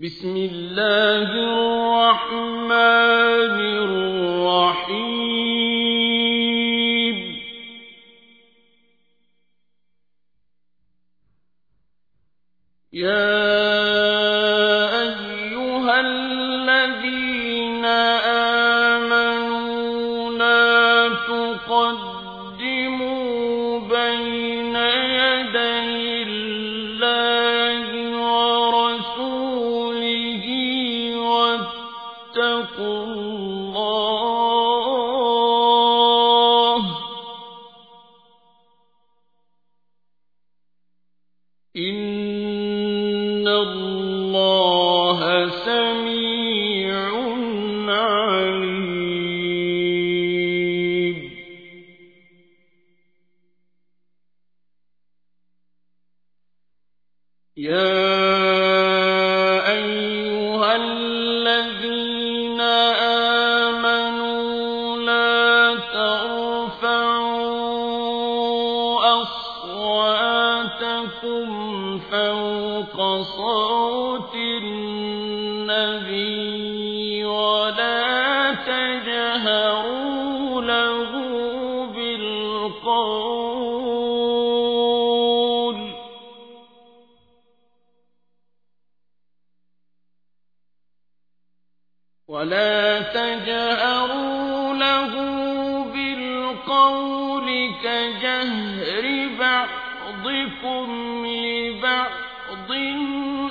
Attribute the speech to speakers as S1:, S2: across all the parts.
S1: بسم الله الرحمن أصواتكم فوق صوت النبي. أرض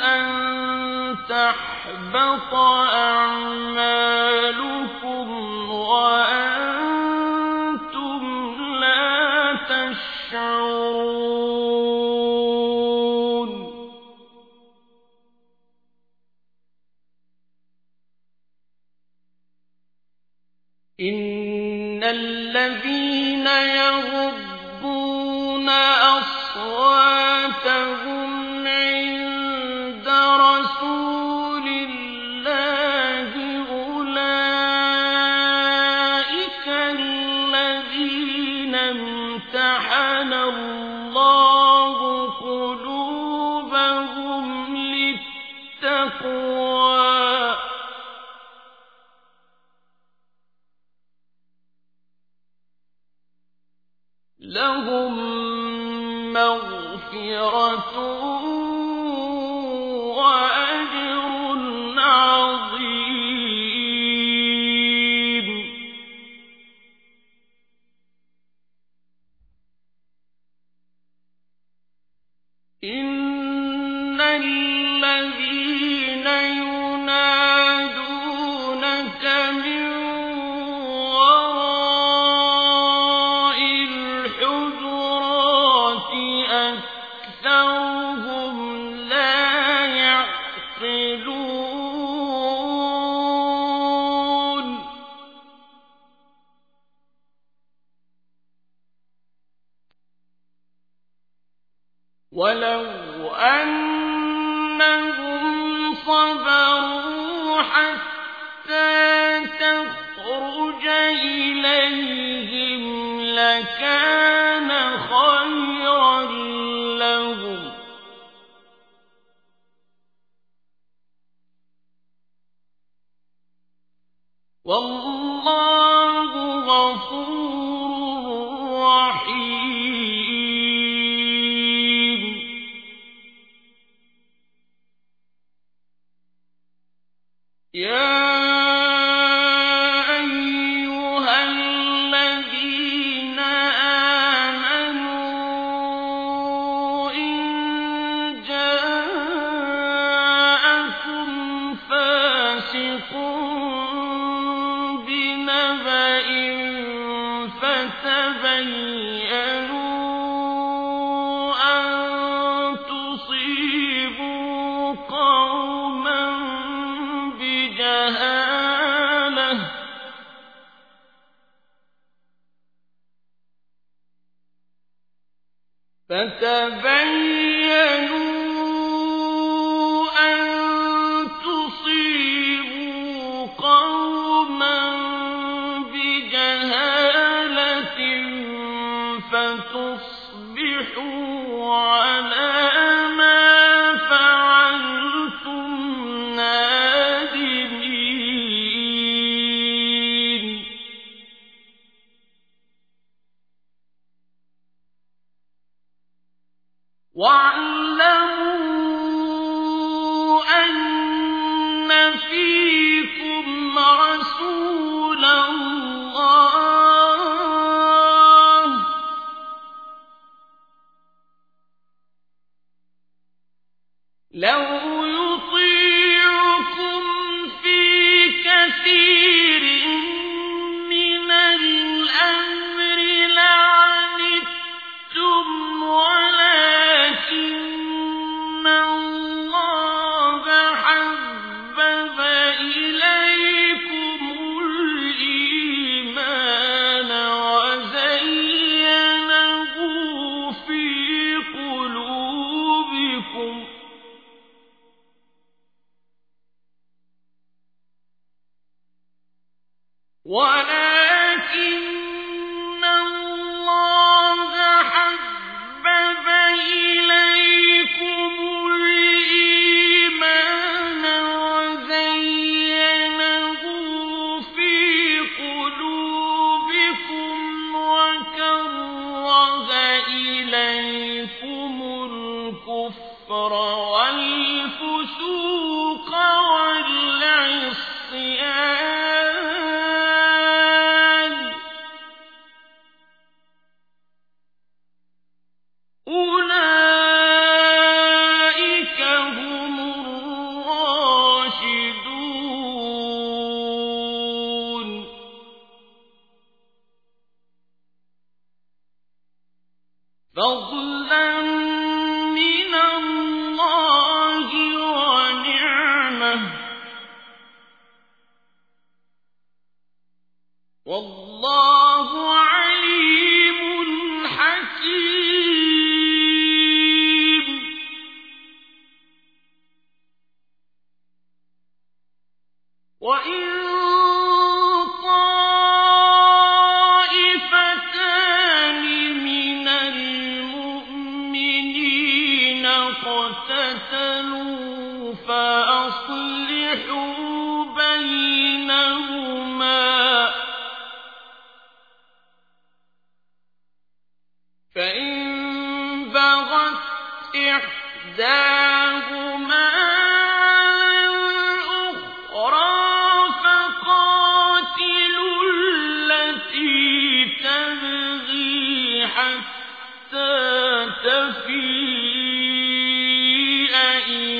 S1: أن تحبط أعمالنا ولو أنهم صبروا حتى تخرج إليهم لكان خيرا والله غفور Yeah. فتبين واعلموا أن فيكم رسول فَضْلًا اقْتَتَلُوا فَأَصْلِحُوا بَيْنَهُمَا ۖ تَفِيءَ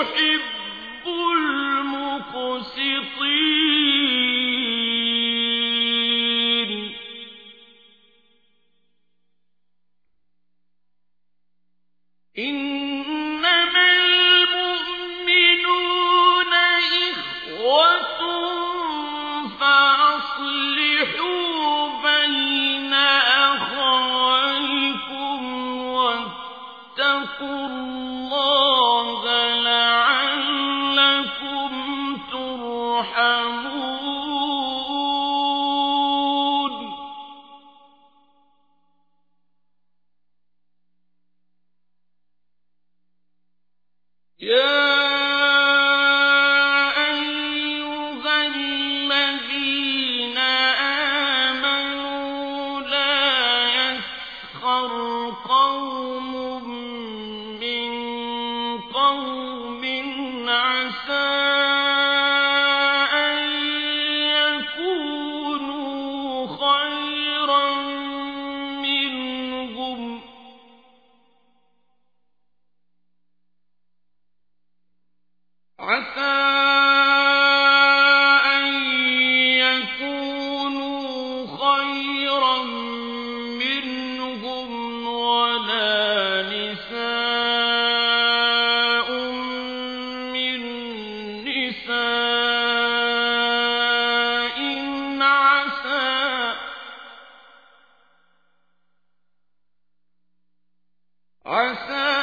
S1: يُحِبُّ الْمُقْسِطِينَ. تُرْحَمُونَ عَسَىٰ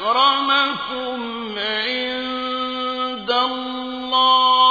S1: أكرمكم عند الله.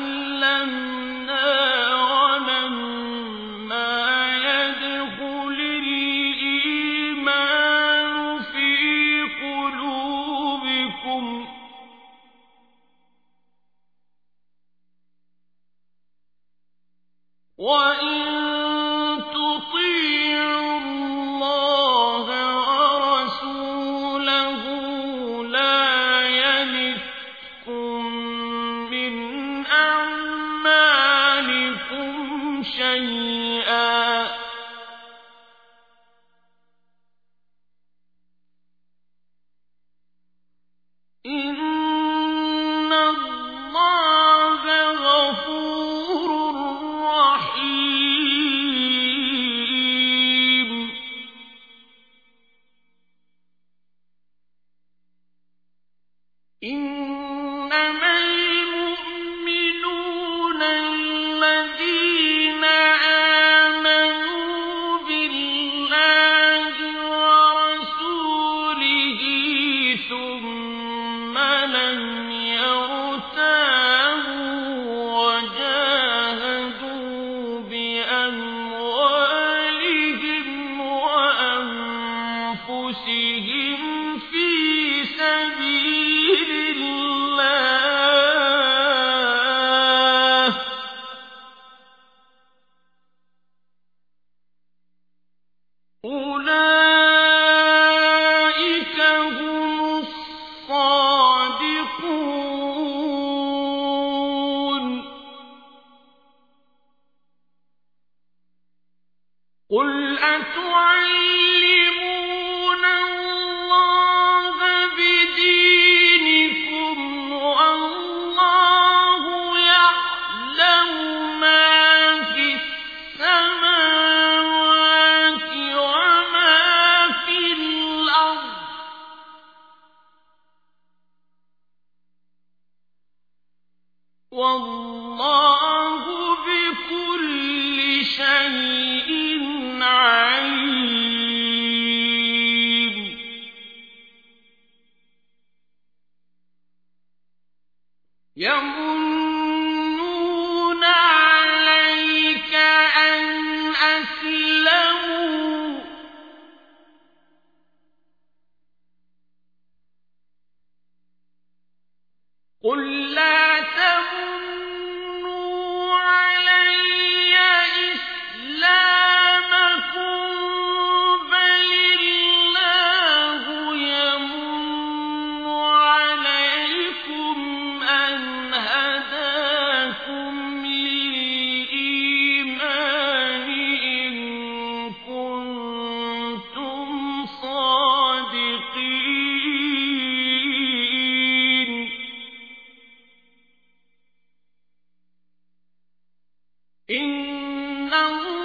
S1: أسلمنا إن الله